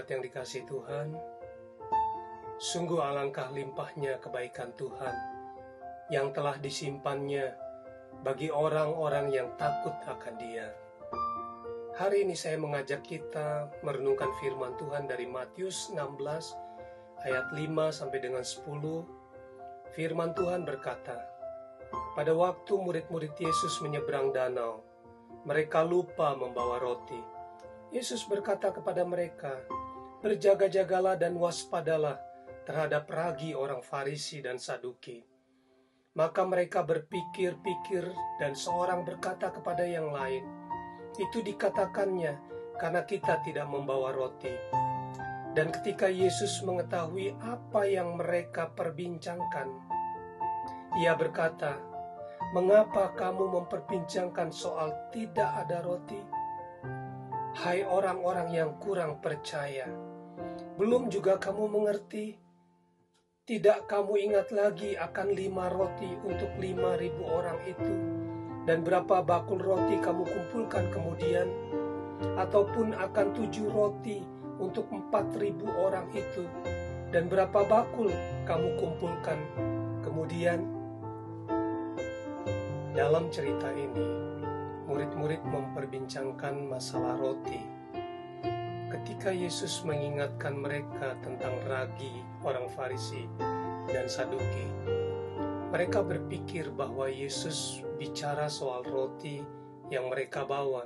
Jemaat yang dikasih Tuhan. Sungguh alangkah limpahnya kebaikan Tuhan yang telah disimpannya bagi orang-orang yang takut akan Dia. Hari ini saya mengajak kita merenungkan firman Tuhan dari Matius 16 ayat 5 sampai dengan 10. Firman Tuhan berkata, Pada waktu murid-murid Yesus menyeberang danau, mereka lupa membawa roti. Yesus berkata kepada mereka, "Berjaga-jagalah dan waspadalah terhadap ragi orang Farisi dan Saduki." Maka mereka berpikir-pikir, dan seorang berkata kepada yang lain, "Itu dikatakannya karena kita tidak membawa roti." Dan ketika Yesus mengetahui apa yang mereka perbincangkan, Ia berkata, "Mengapa kamu memperbincangkan soal tidak ada roti?" Hai orang-orang yang kurang percaya, belum juga kamu mengerti? Tidak kamu ingat lagi akan lima roti untuk lima ribu orang itu, dan berapa bakul roti kamu kumpulkan kemudian, ataupun akan tujuh roti untuk empat ribu orang itu, dan berapa bakul kamu kumpulkan kemudian? Dalam cerita ini, murid-murid memperbincangkan masalah roti. Ketika Yesus mengingatkan mereka tentang ragi orang Farisi dan Saduki, mereka berpikir bahwa Yesus bicara soal roti yang mereka bawa.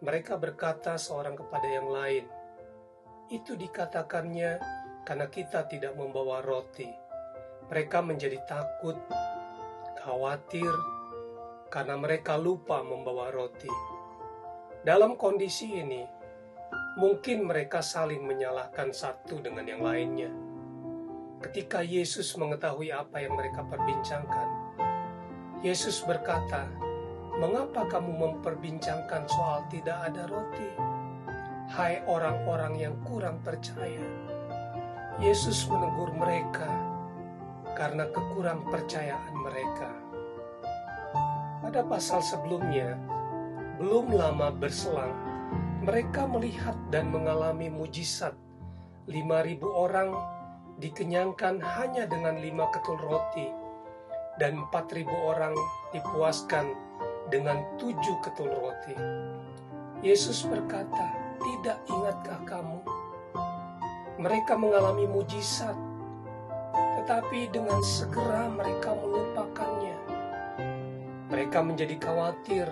Mereka berkata seorang kepada yang lain, "Itu dikatakannya karena kita tidak membawa roti." Mereka menjadi takut, khawatir, karena mereka lupa membawa roti. Dalam kondisi ini, mungkin mereka saling menyalahkan satu dengan yang lainnya. Ketika Yesus mengetahui apa yang mereka perbincangkan, Yesus berkata, "Mengapa kamu memperbincangkan soal tidak ada roti? Hai orang-orang yang kurang percaya." Yesus menegur mereka karena kekurang percayaan mereka. Pada pasal sebelumnya, belum lama berselang, mereka melihat dan mengalami mujizat. 5.000 orang dikenyangkan hanya dengan lima ketul roti, dan 4.000 orang dipuaskan dengan tujuh ketul roti. Yesus berkata, tidak ingatkah kamu? Mereka mengalami mujizat, tetapi dengan segera mereka melupakannya mereka menjadi khawatir,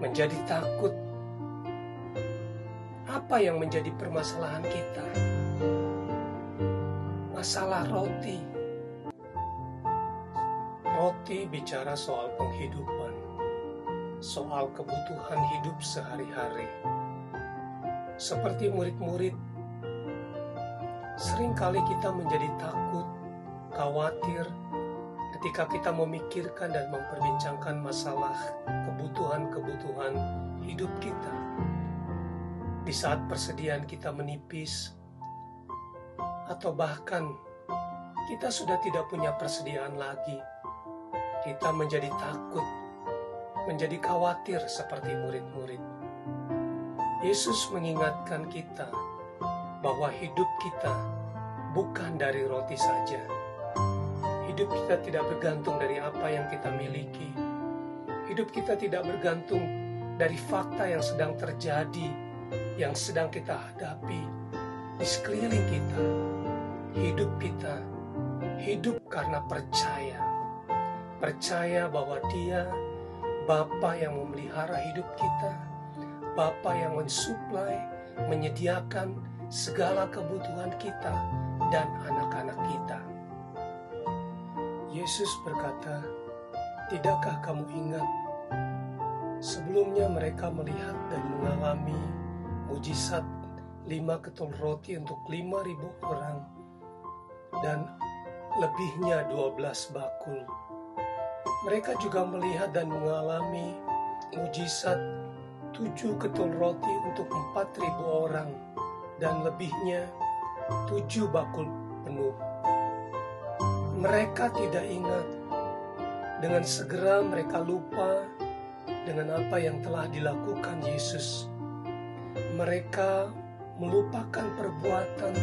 menjadi takut. Apa yang menjadi permasalahan kita? Masalah roti. Roti bicara soal penghidupan, soal kebutuhan hidup sehari-hari. Seperti murid-murid, sering kali kita menjadi takut, khawatir, ketika kita memikirkan dan memperbincangkan masalah kebutuhan-kebutuhan hidup kita, di saat persediaan kita menipis, atau bahkan kita sudah tidak punya persediaan lagi, kita menjadi takut, menjadi khawatir seperti murid-murid. Yesus mengingatkan kita bahwa hidup kita bukan dari roti saja Hidup kita tidak bergantung dari apa yang kita miliki. Hidup kita tidak bergantung dari fakta yang sedang terjadi, yang sedang kita hadapi di sekeliling kita. Hidup kita hidup karena percaya. Percaya bahwa Dia Bapa yang memelihara hidup kita, Bapa yang mensuplai, menyediakan segala kebutuhan kita dan anak-anak kita. Yesus berkata, "Tidakkah kamu ingat sebelumnya mereka melihat dan mengalami mujizat lima ketul roti untuk lima ribu orang dan lebihnya dua belas bakul. Mereka juga melihat dan mengalami mujizat tujuh ketul roti untuk empat ribu orang dan lebihnya tujuh bakul penuh mereka tidak ingat. Dengan segera mereka lupa dengan apa yang telah dilakukan Yesus. Mereka melupakan perbuatan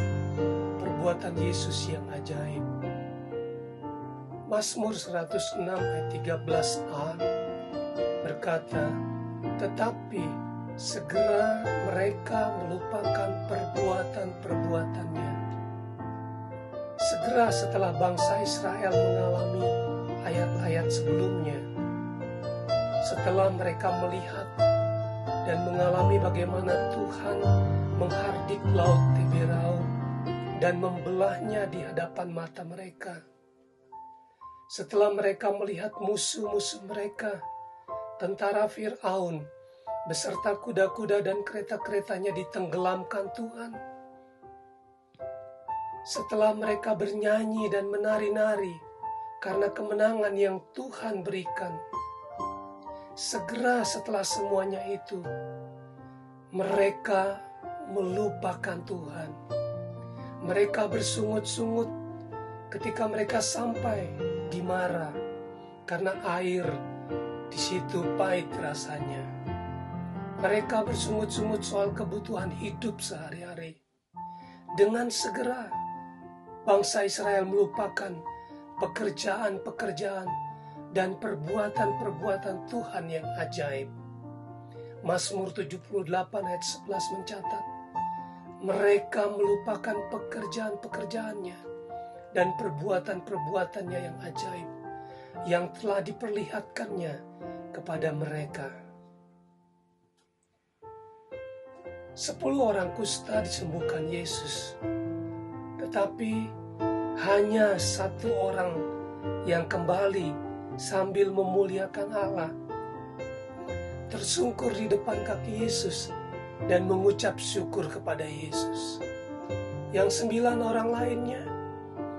perbuatan Yesus yang ajaib. Mazmur 106 ayat 13a berkata, "Tetapi segera mereka melupakan perbuatan-perbuatannya." Segera setelah bangsa Israel mengalami ayat-ayat sebelumnya, setelah mereka melihat dan mengalami bagaimana Tuhan menghardik laut Tiberau dan membelahnya di hadapan mata mereka. Setelah mereka melihat musuh-musuh mereka, tentara Fir'aun beserta kuda-kuda dan kereta-keretanya ditenggelamkan Tuhan. Setelah mereka bernyanyi dan menari-nari karena kemenangan yang Tuhan berikan, segera setelah semuanya itu, mereka melupakan Tuhan. Mereka bersungut-sungut ketika mereka sampai di Mara karena air di situ pahit rasanya. Mereka bersungut-sungut soal kebutuhan hidup sehari-hari. Dengan segera, bangsa Israel melupakan pekerjaan-pekerjaan dan perbuatan-perbuatan Tuhan yang ajaib. Mazmur 78 ayat 11 mencatat, mereka melupakan pekerjaan-pekerjaannya dan perbuatan-perbuatannya yang ajaib yang telah diperlihatkannya kepada mereka. Sepuluh orang kusta disembuhkan Yesus, tetapi hanya satu orang yang kembali sambil memuliakan Allah. Tersungkur di depan kaki Yesus dan mengucap syukur kepada Yesus. Yang sembilan orang lainnya,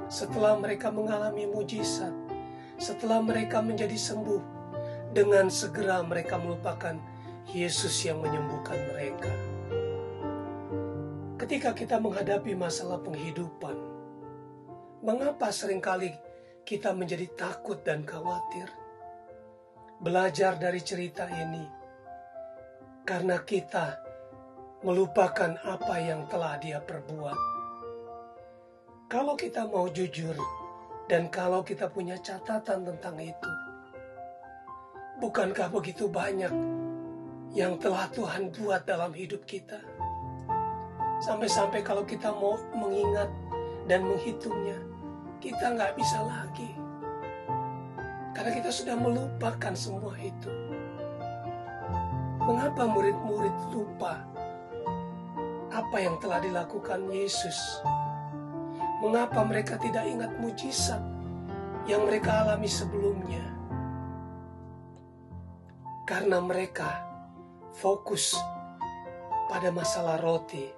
setelah mereka mengalami mujizat, setelah mereka menjadi sembuh, dengan segera mereka melupakan Yesus yang menyembuhkan mereka. Ketika kita menghadapi masalah penghidupan, mengapa sering kali kita menjadi takut dan khawatir. Belajar dari cerita ini, karena kita melupakan apa yang telah Dia perbuat. Kalau kita mau jujur, dan kalau kita punya catatan tentang itu, bukankah begitu banyak yang telah Tuhan buat dalam hidup kita? Sampai-sampai kalau kita mau mengingat dan menghitungnya, kita nggak bisa lagi. Karena kita sudah melupakan semua itu. Mengapa murid-murid lupa apa yang telah dilakukan Yesus? Mengapa mereka tidak ingat mujizat yang mereka alami sebelumnya? Karena mereka fokus pada masalah roti.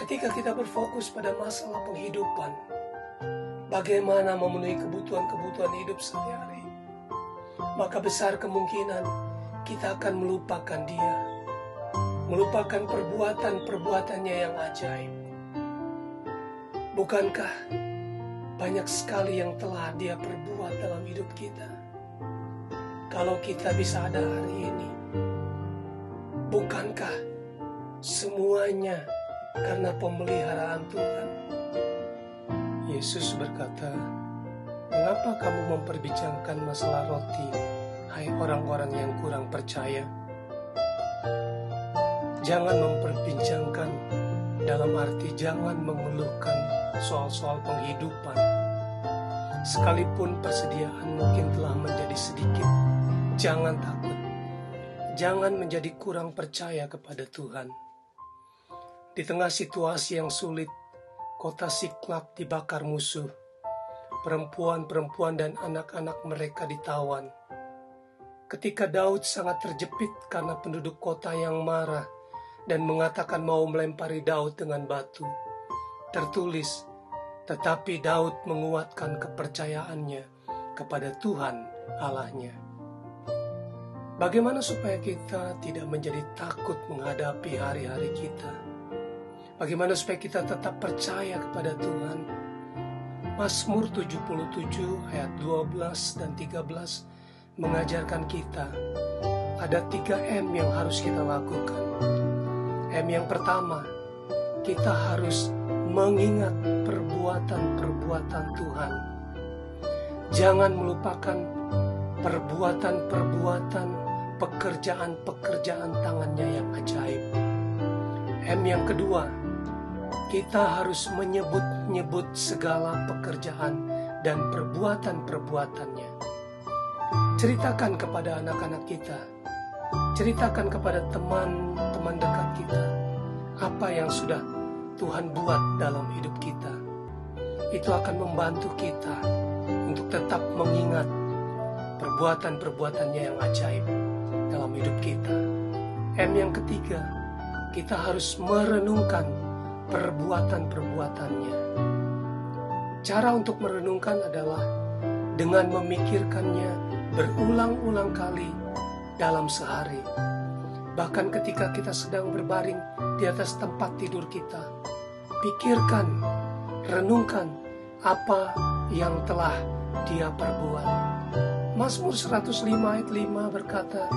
Ketika kita berfokus pada masalah penghidupan, bagaimana memenuhi kebutuhan-kebutuhan hidup sehari-hari, maka besar kemungkinan kita akan melupakan Dia, melupakan perbuatan-perbuatannya yang ajaib. Bukankah banyak sekali yang telah Dia perbuat dalam hidup kita? Kalau kita bisa ada hari ini, bukankah semuanya karena pemeliharaan Tuhan? Yesus berkata, Mengapa kamu memperbincangkan masalah roti, hai orang-orang yang kurang percaya? Jangan memperbincangkan dalam arti jangan mengeluhkan soal-soal penghidupan. Sekalipun persediaan mungkin telah menjadi sedikit, jangan takut. Jangan menjadi kurang percaya kepada Tuhan. Di tengah situasi yang sulit, kota Siklak dibakar musuh. Perempuan-perempuan dan anak-anak mereka ditawan. Ketika Daud sangat terjepit karena penduduk kota yang marah dan mengatakan mau melempari Daud dengan batu. Tertulis, tetapi Daud menguatkan kepercayaannya kepada Tuhan Allahnya. Bagaimana supaya kita tidak menjadi takut menghadapi hari-hari kita? Bagaimana supaya kita tetap percaya kepada Tuhan? Mazmur 77 ayat 12 dan 13 mengajarkan kita ada 3 M yang harus kita lakukan. M yang pertama, kita harus mengingat perbuatan-perbuatan Tuhan. Jangan melupakan perbuatan-perbuatan pekerjaan-pekerjaan tangannya yang ajaib. M yang kedua, kita harus menyebut-nyebut segala pekerjaan dan perbuatan-perbuatannya. Ceritakan kepada anak-anak kita, ceritakan kepada teman-teman dekat kita, apa yang sudah Tuhan buat dalam hidup kita. Itu akan membantu kita untuk tetap mengingat perbuatan-perbuatannya yang ajaib dalam hidup kita. M yang ketiga, kita harus merenungkan perbuatan-perbuatannya. Cara untuk merenungkan adalah dengan memikirkannya berulang-ulang kali dalam sehari. Bahkan ketika kita sedang berbaring di atas tempat tidur kita, pikirkan, renungkan apa yang telah dia perbuat. Mazmur 105 ayat 5 berkata,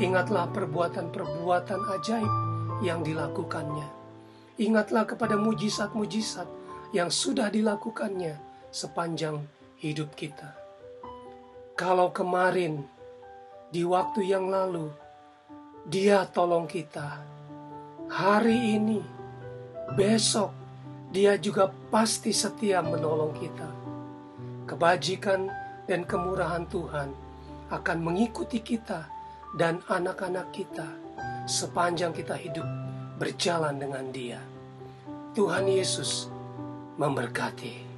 Ingatlah perbuatan-perbuatan ajaib yang dilakukannya. Ingatlah kepada mujizat-mujizat yang sudah dilakukannya sepanjang hidup kita. Kalau kemarin, di waktu yang lalu, dia tolong kita. Hari ini, besok, dia juga pasti setia menolong kita. Kebajikan dan kemurahan Tuhan akan mengikuti kita dan anak-anak kita sepanjang kita hidup berjalan dengan Dia. Tuhan Yesus memberkati.